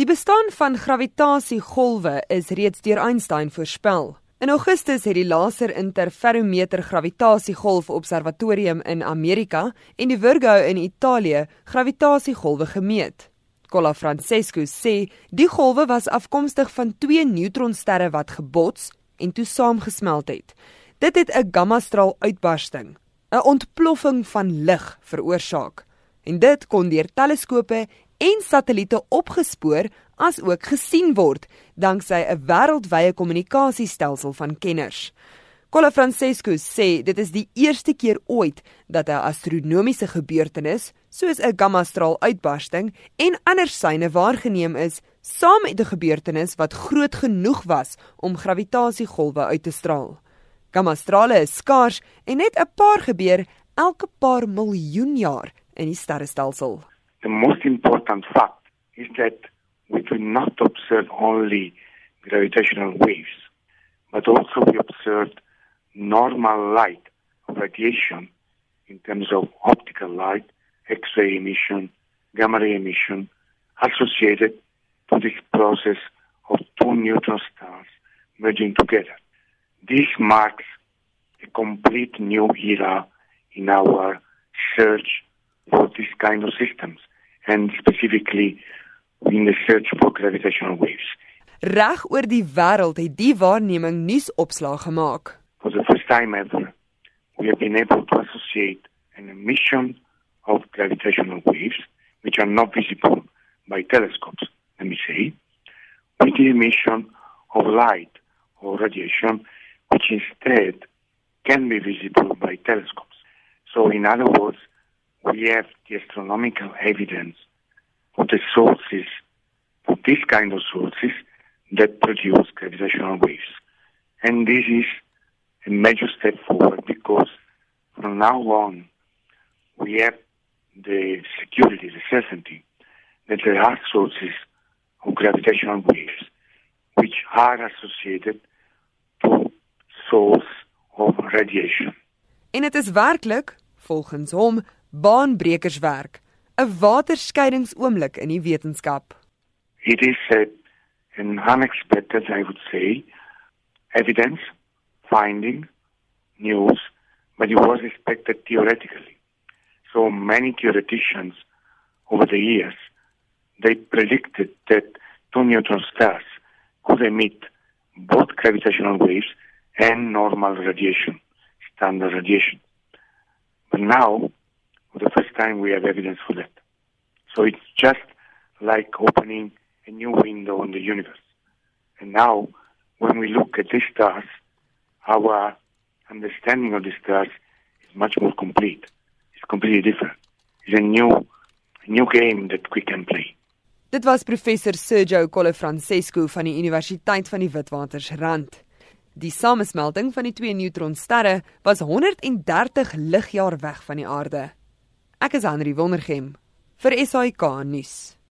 Die bestaan van gravitasiegolwe is reeds deur Einstein voorspel. In Augustus het die Laser Interferometer Gravitasiegolf Observatorium in Amerika en die Virgo in Italië gravitasiegolwe gemeet. Cola Francesco sê die golwe was afkomstig van twee neutronsterre wat gebots en toe saamgesmelt het. Dit het 'n gammastraal uitbarsting, 'n ontploffing van lig veroorsaak. En dit kon deur teleskope en satelliete opgespoor as ook gesien word danksy 'n wêreldwye kommunikasiestelsel van kenners. Cola Francesco sê dit is die eerste keer ooit dat 'n astronomiese gebeurtenis soos 'n gammastraal uitbarsting en ander syne waargeneem is saam met 'n gebeurtenis wat groot genoeg was om gravitasiegolwe uit te straal. Gammastrale is skaars en net 'n paar gebeur elke paar miljoen jaar in die sterrestelsel. The most important fact is that we do not observe only gravitational waves, but also we observe normal light radiation in terms of optical light, X-ray emission, gamma ray emission, associated to this process of two neutron stars merging together. This marks a complete new era in our search for this kind of systems and specifically in the search for gravitational waves. Reg oor die wêreld het die waarneming nuusopslaa gemaak. For the first time ever, we have been able to associate an emission of gravitational waves which are not visible by telescopes, let me say, with the emission of light or radiation which instead can be visible by telescopes. So in other words, we have the astronomical evidence of the sources, of this kind of sources that produce gravitational waves. And this is a major step forward because from now on we have the security, the certainty that there are sources of gravitational waves which are associated to source of radiation. En dit is werklik volgens hom baanbrekerswerk, 'n waterskeidingsoomlik in die wetenskap. It is a, an unexpected, I would say, evidence, finding, news, but it was expected theoretically. So many theoreticians over the years, they predicted that two neutron stars could emit both gravitational waves and normal radiation, standard radiation. But now the first time we have evidence for that. So it's just like opening a new window on the universe. And now, when we look at the stars, our understanding of the stars is much more complete. It's completely different. It's a new, a new game that we can play. Dit was professor Sergio Colle Francesco van die Universiteit van die Witwatersrand. Die samesmelting van die twee neutronsterre was 130 ligjaar weg van die aarde. Ek is Henry Wondergem vir SAK nuus.